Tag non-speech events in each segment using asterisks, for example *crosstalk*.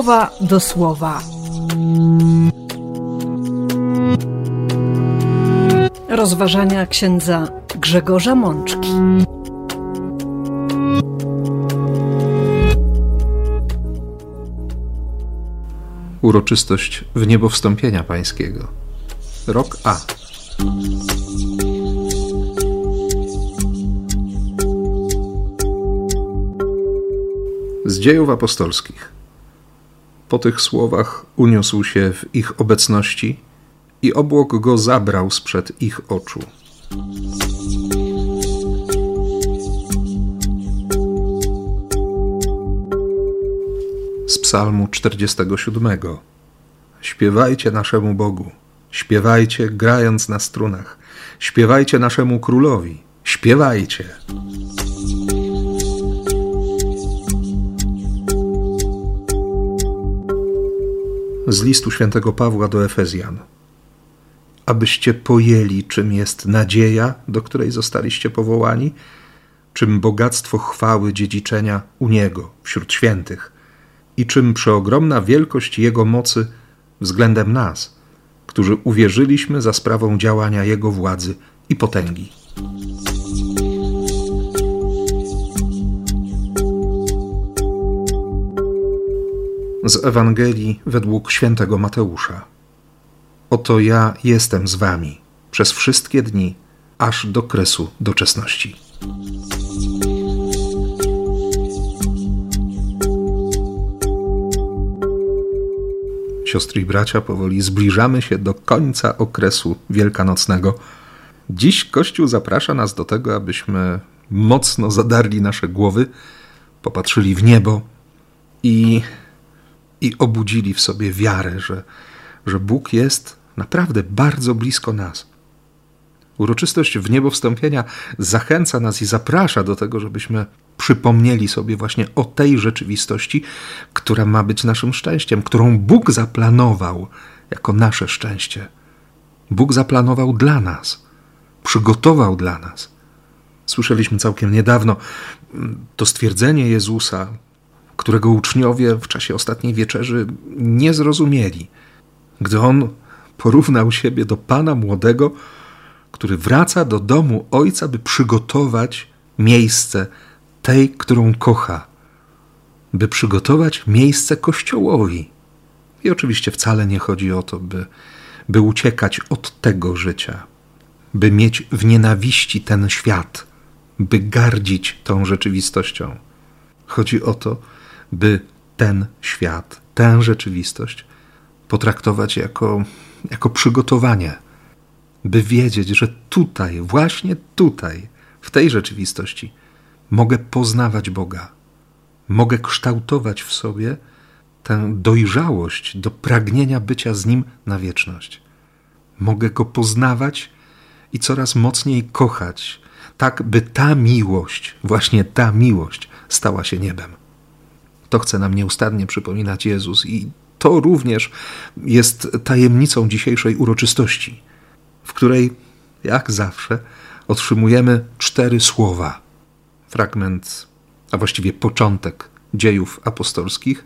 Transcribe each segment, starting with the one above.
słowa do słowa. Rozważania księdza Grzegorza Mączki. Uroczystość w niebo wstąpienia pańskiego. Rok A. Z dziejów apostolskich. Po tych słowach uniósł się w ich obecności i obłok go zabrał sprzed ich oczu. Z Psalmu 47. Śpiewajcie naszemu Bogu, śpiewajcie grając na strunach, śpiewajcie naszemu królowi, śpiewajcie. Z listu świętego Pawła do Efezjan. Abyście pojęli, czym jest nadzieja, do której zostaliście powołani, czym bogactwo chwały dziedziczenia u Niego wśród świętych i czym przeogromna wielkość Jego mocy względem nas, którzy uwierzyliśmy za sprawą działania Jego władzy i potęgi. Z Ewangelii według świętego Mateusza. Oto ja jestem z wami przez wszystkie dni, aż do kresu doczesności. Siostry i bracia, powoli zbliżamy się do końca okresu wielkanocnego. Dziś Kościół zaprasza nas do tego, abyśmy mocno zadarli nasze głowy, popatrzyli w niebo i i obudzili w sobie wiarę, że, że Bóg jest naprawdę bardzo blisko nas. Uroczystość w niebo wstąpienia zachęca nas i zaprasza do tego, żebyśmy przypomnieli sobie właśnie o tej rzeczywistości, która ma być naszym szczęściem, którą Bóg zaplanował jako nasze szczęście. Bóg zaplanował dla nas, przygotował dla nas. Słyszeliśmy całkiem niedawno to stwierdzenie Jezusa, którego uczniowie w czasie ostatniej wieczerzy nie zrozumieli, gdy on porównał siebie do pana młodego, który wraca do domu ojca, by przygotować miejsce tej, którą kocha, by przygotować miejsce kościołowi. I oczywiście wcale nie chodzi o to, by, by uciekać od tego życia, by mieć w nienawiści ten świat, by gardzić tą rzeczywistością. Chodzi o to, by ten świat, tę rzeczywistość potraktować jako, jako przygotowanie, by wiedzieć, że tutaj, właśnie tutaj, w tej rzeczywistości, mogę poznawać Boga, mogę kształtować w sobie tę dojrzałość do pragnienia bycia z Nim na wieczność. Mogę Go poznawać i coraz mocniej kochać, tak by ta miłość, właśnie ta miłość, stała się niebem. To chce nam nieustannie przypominać Jezus i to również jest tajemnicą dzisiejszej uroczystości, w której, jak zawsze, otrzymujemy cztery słowa. Fragment, a właściwie początek dziejów apostolskich,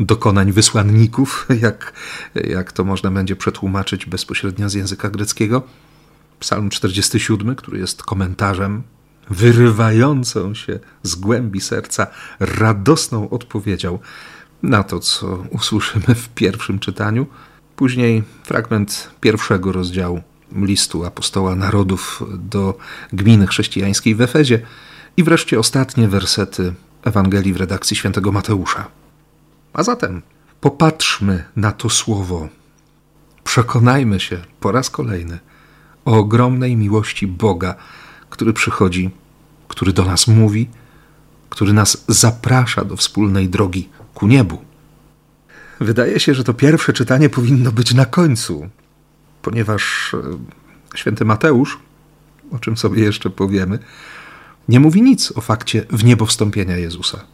dokonań wysłanników, *laughs* jak, jak to można będzie przetłumaczyć bezpośrednio z języka greckiego. Psalm 47, który jest komentarzem wyrywającą się z głębi serca radosną odpowiedzią na to, co usłyszymy w pierwszym czytaniu. Później fragment pierwszego rozdziału listu apostoła narodów do gminy chrześcijańskiej w Efezie i wreszcie ostatnie wersety Ewangelii w redakcji świętego Mateusza. A zatem popatrzmy na to słowo. Przekonajmy się po raz kolejny o ogromnej miłości Boga, który przychodzi, który do nas mówi, który nas zaprasza do wspólnej drogi ku niebu. Wydaje się, że to pierwsze czytanie powinno być na końcu, ponieważ e, święty Mateusz, o czym sobie jeszcze powiemy, nie mówi nic o fakcie w niebo wstąpienia Jezusa.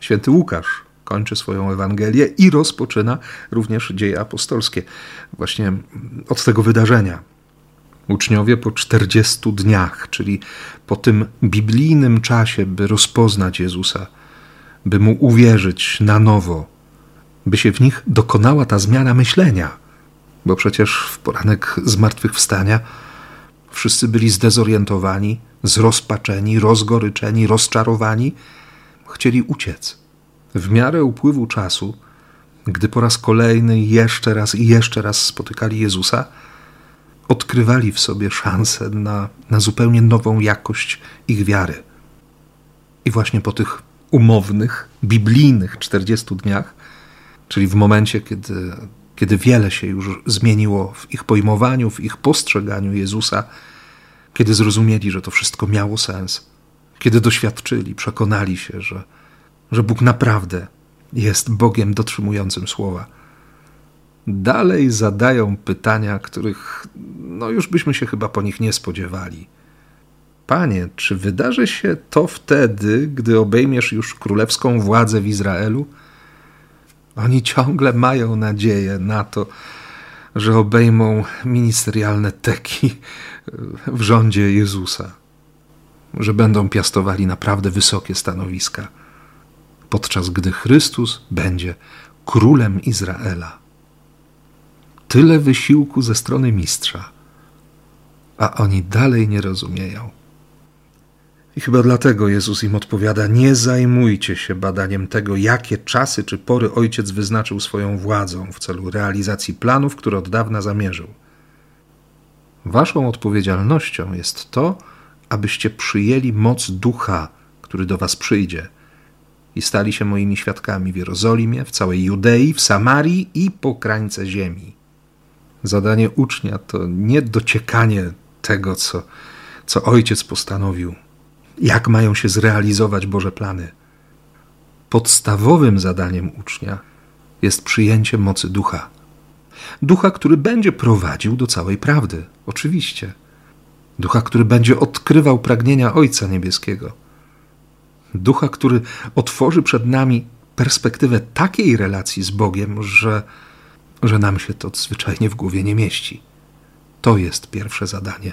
Święty Łukasz kończy swoją Ewangelię i rozpoczyna również dzieje apostolskie, właśnie od tego wydarzenia, Uczniowie po 40 dniach, czyli po tym biblijnym czasie, by rozpoznać Jezusa, by mu uwierzyć na nowo, by się w nich dokonała ta zmiana myślenia, bo przecież w poranek zmartwychwstania wszyscy byli zdezorientowani, zrozpaczeni, rozgoryczeni, rozczarowani, chcieli uciec. W miarę upływu czasu, gdy po raz kolejny jeszcze raz i jeszcze raz spotykali Jezusa, odkrywali w sobie szansę na, na zupełnie nową jakość ich wiary. I właśnie po tych umownych, biblijnych 40 dniach, czyli w momencie, kiedy, kiedy wiele się już zmieniło w ich pojmowaniu, w ich postrzeganiu Jezusa, kiedy zrozumieli, że to wszystko miało sens, kiedy doświadczyli, przekonali się, że, że Bóg naprawdę jest Bogiem dotrzymującym słowa. Dalej zadają pytania, których no już byśmy się chyba po nich nie spodziewali. Panie, czy wydarzy się to wtedy, gdy obejmiesz już królewską władzę w Izraelu? Oni ciągle mają nadzieję na to, że obejmą ministerialne teki w rządzie Jezusa, że będą piastowali naprawdę wysokie stanowiska, podczas gdy Chrystus będzie królem Izraela. Tyle wysiłku ze strony mistrza, a oni dalej nie rozumieją. I chyba dlatego Jezus im odpowiada: Nie zajmujcie się badaniem tego, jakie czasy czy pory Ojciec wyznaczył swoją władzą w celu realizacji planów, które od dawna zamierzył. Waszą odpowiedzialnością jest to, abyście przyjęli moc ducha, który do Was przyjdzie, i stali się moimi świadkami w Jerozolimie, w całej Judei, w Samarii i po krańce ziemi. Zadanie ucznia to nie dociekanie tego, co, co ojciec postanowił, jak mają się zrealizować Boże plany. Podstawowym zadaniem ucznia jest przyjęcie mocy ducha. Ducha, który będzie prowadził do całej prawdy, oczywiście. Ducha, który będzie odkrywał pragnienia Ojca Niebieskiego. Ducha, który otworzy przed nami perspektywę takiej relacji z Bogiem, że, że nam się to zwyczajnie w głowie nie mieści. To jest pierwsze zadanie.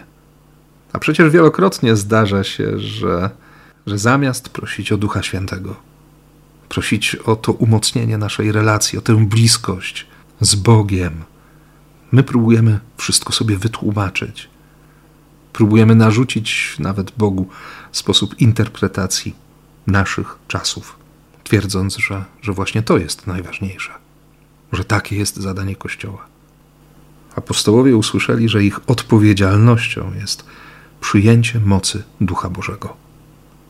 A przecież wielokrotnie zdarza się, że, że zamiast prosić o Ducha Świętego, prosić o to umocnienie naszej relacji, o tę bliskość z Bogiem, my próbujemy wszystko sobie wytłumaczyć. Próbujemy narzucić nawet Bogu sposób interpretacji naszych czasów, twierdząc, że, że właśnie to jest najważniejsze, że takie jest zadanie Kościoła. Apostołowie usłyszeli, że ich odpowiedzialnością jest przyjęcie mocy Ducha Bożego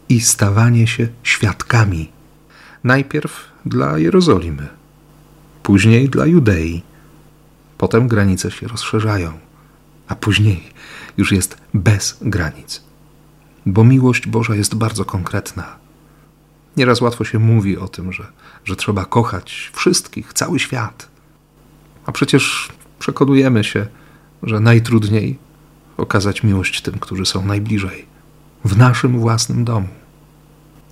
i stawanie się świadkami. Najpierw dla Jerozolimy, później dla Judei. Potem granice się rozszerzają, a później już jest bez granic. Bo miłość Boża jest bardzo konkretna. Nieraz łatwo się mówi o tym, że, że trzeba kochać wszystkich, cały świat. A przecież przekonujemy się, że najtrudniej okazać miłość tym, którzy są najbliżej, w naszym własnym domu.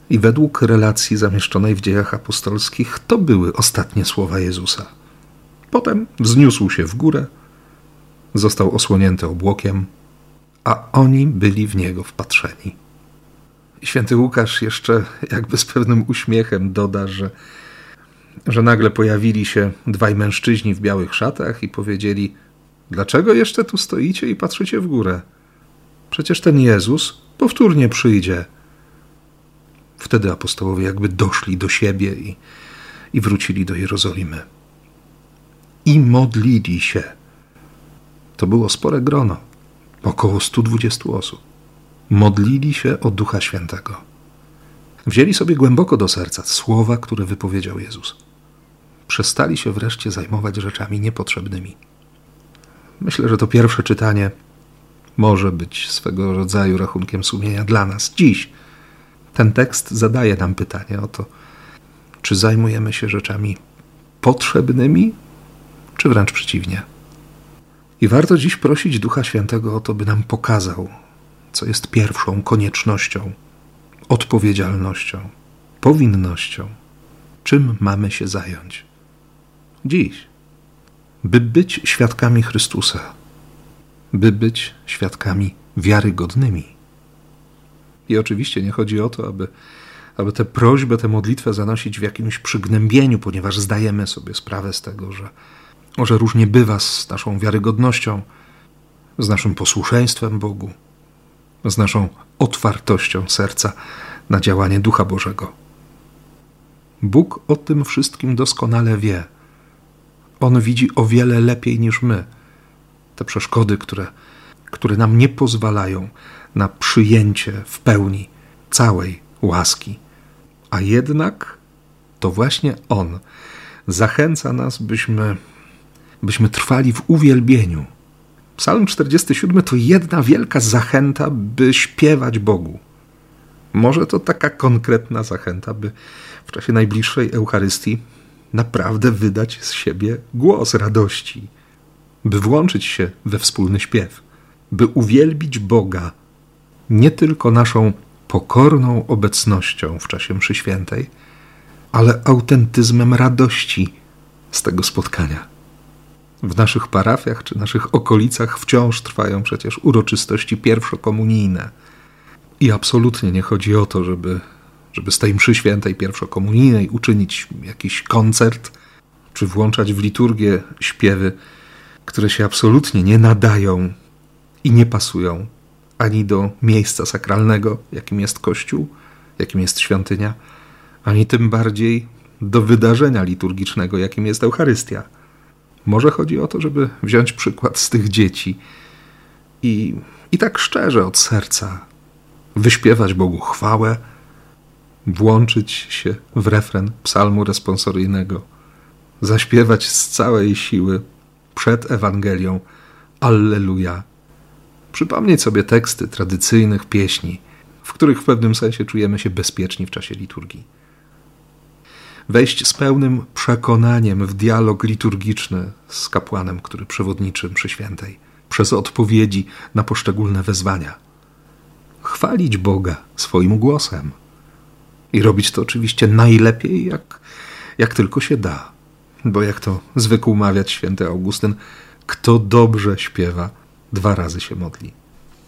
I według relacji zamieszczonej w dziejach apostolskich, to były ostatnie słowa Jezusa. Potem wzniósł się w górę, został osłonięty obłokiem, a oni byli w niego wpatrzeni. Święty Łukasz jeszcze jakby z pewnym uśmiechem doda, że, że nagle pojawili się dwaj mężczyźni w białych szatach i powiedzieli: Dlaczego jeszcze tu stoicie i patrzycie w górę? Przecież ten Jezus powtórnie przyjdzie. Wtedy apostołowie jakby doszli do siebie i, i wrócili do Jerozolimy. I modlili się. To było spore grono, około 120 osób. Modlili się o Ducha Świętego. Wzięli sobie głęboko do serca słowa, które wypowiedział Jezus. Przestali się wreszcie zajmować rzeczami niepotrzebnymi. Myślę, że to pierwsze czytanie może być swego rodzaju rachunkiem sumienia dla nas dziś. Ten tekst zadaje nam pytanie o to, czy zajmujemy się rzeczami potrzebnymi, czy wręcz przeciwnie. I warto dziś prosić Ducha Świętego o to, by nam pokazał, co jest pierwszą koniecznością, odpowiedzialnością, powinnością, czym mamy się zająć. Dziś by być świadkami Chrystusa, by być świadkami wiarygodnymi. I oczywiście nie chodzi o to, aby, aby tę prośbę, tę modlitwę zanosić w jakimś przygnębieniu, ponieważ zdajemy sobie sprawę z tego, że, że różnie bywa z naszą wiarygodnością, z naszym posłuszeństwem Bogu, z naszą otwartością serca na działanie Ducha Bożego. Bóg o tym wszystkim doskonale wie. On widzi o wiele lepiej niż my te przeszkody, które, które nam nie pozwalają na przyjęcie w pełni całej łaski. A jednak to właśnie On zachęca nas, byśmy, byśmy trwali w uwielbieniu. Psalm 47 to jedna wielka zachęta, by śpiewać Bogu. Może to taka konkretna zachęta, by w czasie najbliższej Eucharystii naprawdę wydać z siebie głos radości, by włączyć się we wspólny śpiew, by uwielbić Boga nie tylko naszą pokorną obecnością w czasie mszy świętej, ale autentyzmem radości z tego spotkania. W naszych parafiach czy naszych okolicach wciąż trwają przecież uroczystości pierwszokomunijne. I absolutnie nie chodzi o to, żeby, żeby z tej mszy świętej pierwszokomunijnej uczynić jakiś koncert, czy włączać w liturgię śpiewy, które się absolutnie nie nadają i nie pasują ani do miejsca sakralnego, jakim jest Kościół, jakim jest świątynia, ani tym bardziej do wydarzenia liturgicznego, jakim jest Eucharystia. Może chodzi o to, żeby wziąć przykład z tych dzieci i, i tak szczerze od serca wyśpiewać Bogu chwałę, włączyć się w refren psalmu responsoryjnego, zaśpiewać z całej siły przed Ewangelią Alleluja przypomnieć sobie teksty tradycyjnych pieśni, w których w pewnym sensie czujemy się bezpieczni w czasie liturgii. Wejść z pełnym przekonaniem w dialog liturgiczny z kapłanem, który przewodniczy mszy świętej, przez odpowiedzi na poszczególne wezwania. Chwalić Boga swoim głosem. I robić to oczywiście najlepiej, jak, jak tylko się da. Bo jak to zwykł mawiać święty Augustyn, kto dobrze śpiewa, dwa razy się modli.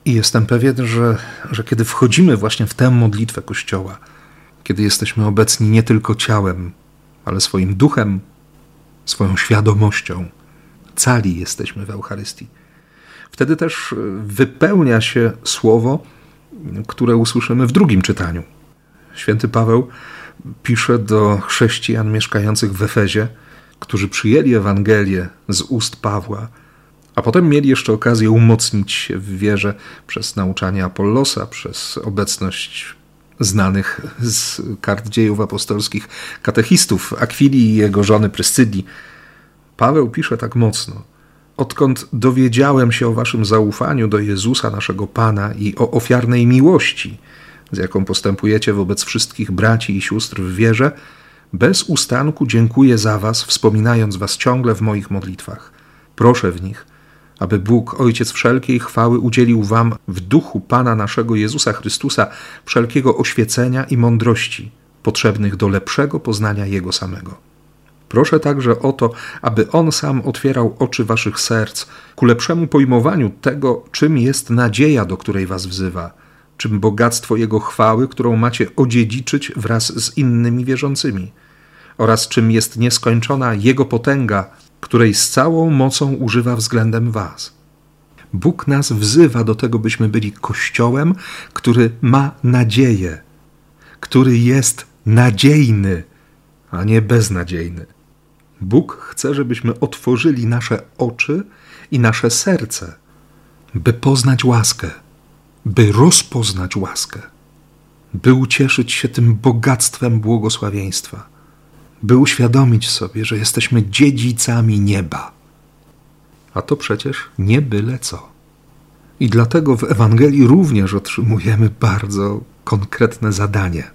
I jestem pewien, że, że kiedy wchodzimy właśnie w tę modlitwę Kościoła, kiedy jesteśmy obecni nie tylko ciałem, ale swoim duchem, swoją świadomością, cali jesteśmy w Eucharystii. Wtedy też wypełnia się słowo, które usłyszymy w drugim czytaniu. Święty Paweł pisze do chrześcijan mieszkających w Efezie, którzy przyjęli Ewangelię z ust Pawła a potem mieli jeszcze okazję umocnić się w wierze przez nauczanie Apollosa, przez obecność znanych z kart dziejów apostolskich katechistów Akwili i jego żony Pryscydii. Paweł pisze tak mocno. Odkąd dowiedziałem się o waszym zaufaniu do Jezusa, naszego Pana i o ofiarnej miłości, z jaką postępujecie wobec wszystkich braci i sióstr w wierze, bez ustanku dziękuję za was, wspominając was ciągle w moich modlitwach. Proszę w nich, aby Bóg, Ojciec wszelkiej chwały, udzielił Wam w duchu Pana naszego Jezusa Chrystusa wszelkiego oświecenia i mądrości, potrzebnych do lepszego poznania Jego samego. Proszę także o to, aby On sam otwierał oczy Waszych serc ku lepszemu pojmowaniu tego, czym jest nadzieja, do której Was wzywa, czym bogactwo Jego chwały, którą macie odziedziczyć wraz z innymi wierzącymi, oraz czym jest nieskończona Jego potęga której z całą mocą używa względem Was. Bóg nas wzywa do tego, byśmy byli Kościołem, który ma nadzieję, który jest nadziejny, a nie beznadziejny. Bóg chce, żebyśmy otworzyli nasze oczy i nasze serce, by poznać łaskę, by rozpoznać łaskę, by ucieszyć się tym bogactwem błogosławieństwa by uświadomić sobie, że jesteśmy dziedzicami nieba. A to przecież nie byle co. I dlatego w Ewangelii również otrzymujemy bardzo konkretne zadanie,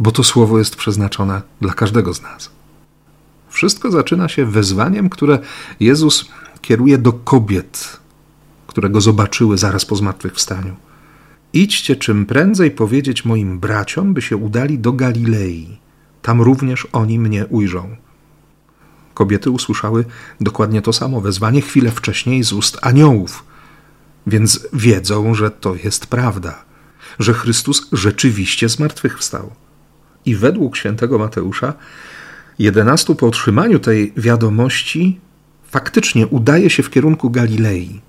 bo to słowo jest przeznaczone dla każdego z nas. Wszystko zaczyna się wezwaniem, które Jezus kieruje do kobiet, które go zobaczyły zaraz po zmartwychwstaniu. Idźcie czym prędzej powiedzieć moim braciom, by się udali do Galilei tam również oni mnie ujrzą. Kobiety usłyszały dokładnie to samo wezwanie chwilę wcześniej z ust aniołów, więc wiedzą, że to jest prawda. że Chrystus rzeczywiście zmartwychwstał. I według świętego Mateusza, jedenastu po otrzymaniu tej wiadomości faktycznie udaje się w kierunku Galilei.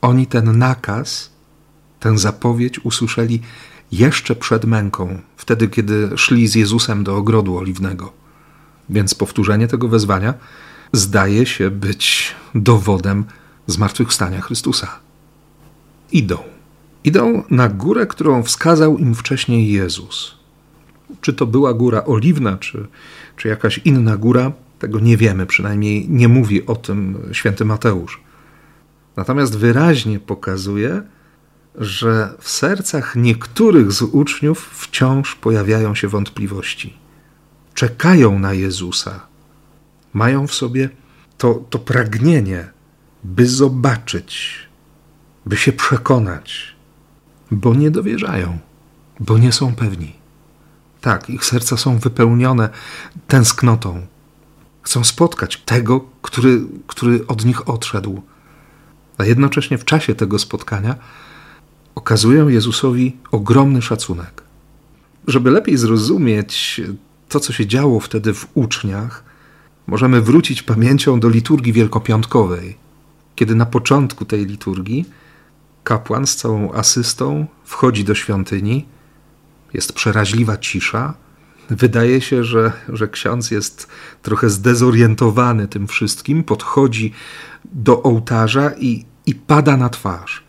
Oni ten nakaz, tę zapowiedź usłyszeli jeszcze przed męką, wtedy kiedy szli z Jezusem do ogrodu oliwnego. Więc powtórzenie tego wezwania zdaje się być dowodem zmartwychwstania Chrystusa. Idą. Idą na górę, którą wskazał im wcześniej Jezus. Czy to była góra oliwna, czy, czy jakaś inna góra, tego nie wiemy, przynajmniej nie mówi o tym święty Mateusz. Natomiast wyraźnie pokazuje, że w sercach niektórych z uczniów wciąż pojawiają się wątpliwości. Czekają na Jezusa. Mają w sobie to, to pragnienie, by zobaczyć, by się przekonać, bo nie dowierzają, bo nie są pewni. Tak, ich serca są wypełnione tęsknotą. Chcą spotkać tego, który, który od nich odszedł. A jednocześnie w czasie tego spotkania okazują Jezusowi ogromny szacunek. Żeby lepiej zrozumieć to, co się działo wtedy w uczniach, możemy wrócić pamięcią do liturgii wielkopiątkowej, kiedy na początku tej liturgii kapłan z całą asystą wchodzi do świątyni, jest przeraźliwa cisza. Wydaje się, że, że ksiądz jest trochę zdezorientowany tym wszystkim, podchodzi do ołtarza i, i pada na twarz.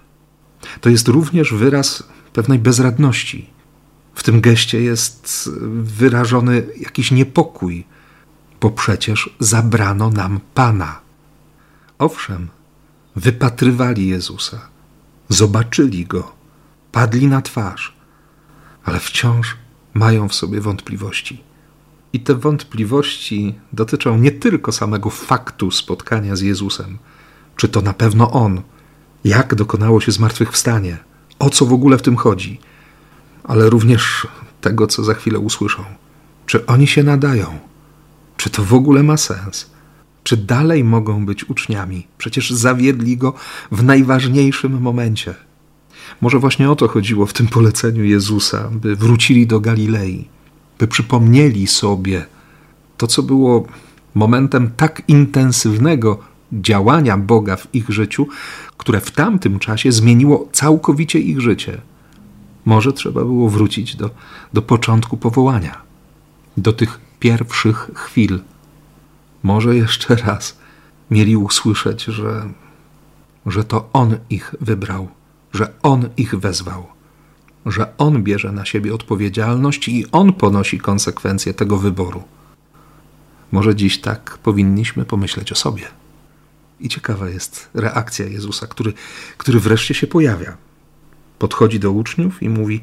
To jest również wyraz pewnej bezradności. W tym geście jest wyrażony jakiś niepokój, bo przecież zabrano nam Pana. Owszem, wypatrywali Jezusa, zobaczyli go, padli na twarz, ale wciąż mają w sobie wątpliwości. I te wątpliwości dotyczą nie tylko samego faktu spotkania z Jezusem, czy to na pewno On, jak dokonało się zmartwychwstanie, o co w ogóle w tym chodzi, ale również tego, co za chwilę usłyszą. Czy oni się nadają? Czy to w ogóle ma sens? Czy dalej mogą być uczniami? Przecież zawiedli go w najważniejszym momencie. Może właśnie o to chodziło w tym poleceniu Jezusa, by wrócili do Galilei, by przypomnieli sobie to, co było momentem tak intensywnego działania Boga w ich życiu, które w tamtym czasie zmieniło całkowicie ich życie. Może trzeba było wrócić do, do początku powołania, do tych pierwszych chwil. Może jeszcze raz mieli usłyszeć, że, że to On ich wybrał, że On ich wezwał, że On bierze na siebie odpowiedzialność i On ponosi konsekwencje tego wyboru. Może dziś tak powinniśmy pomyśleć o sobie. I ciekawa jest reakcja Jezusa, który, który wreszcie się pojawia. Podchodzi do uczniów i mówi: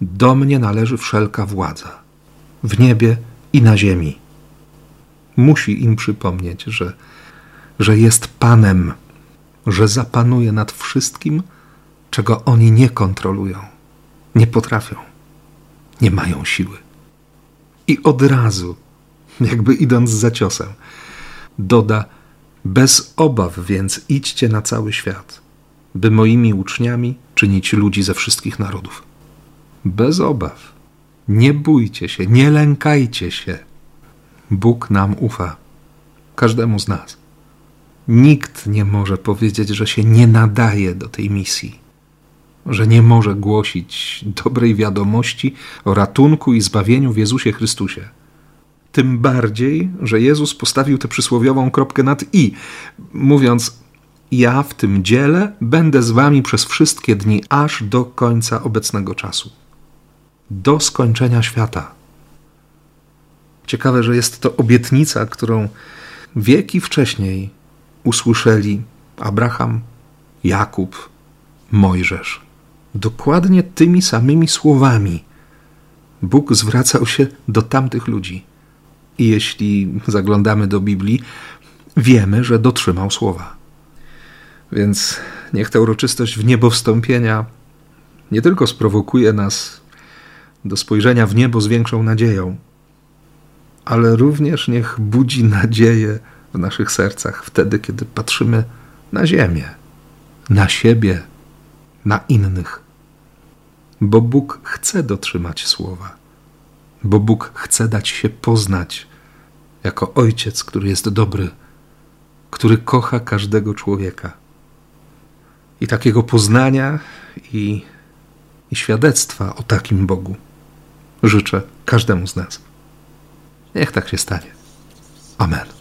Do mnie należy wszelka władza, w niebie i na ziemi. Musi im przypomnieć, że, że jest Panem, że zapanuje nad wszystkim, czego oni nie kontrolują, nie potrafią, nie mają siły. I od razu, jakby idąc za ciosem, doda: bez obaw więc idźcie na cały świat, by moimi uczniami czynić ludzi ze wszystkich narodów. Bez obaw. Nie bójcie się, nie lękajcie się. Bóg nam ufa, każdemu z nas. Nikt nie może powiedzieć, że się nie nadaje do tej misji, że nie może głosić dobrej wiadomości o ratunku i zbawieniu w Jezusie Chrystusie. Tym bardziej, że Jezus postawił tę przysłowiową kropkę nad i, mówiąc: Ja w tym dziele będę z wami przez wszystkie dni, aż do końca obecnego czasu. Do skończenia świata. Ciekawe, że jest to obietnica, którą wieki wcześniej usłyszeli Abraham, Jakub, Mojżesz. Dokładnie tymi samymi słowami Bóg zwracał się do tamtych ludzi. I jeśli zaglądamy do Biblii, wiemy, że dotrzymał słowa. Więc niech ta uroczystość w niebo wstąpienia nie tylko sprowokuje nas do spojrzenia w niebo z większą nadzieją, ale również niech budzi nadzieję w naszych sercach wtedy, kiedy patrzymy na ziemię, na siebie, na innych. bo Bóg chce dotrzymać słowa, bo Bóg chce dać się poznać jako Ojciec, który jest dobry, który kocha każdego człowieka. I takiego poznania i, i świadectwa o takim Bogu życzę każdemu z nas. Niech tak się stanie. Amen.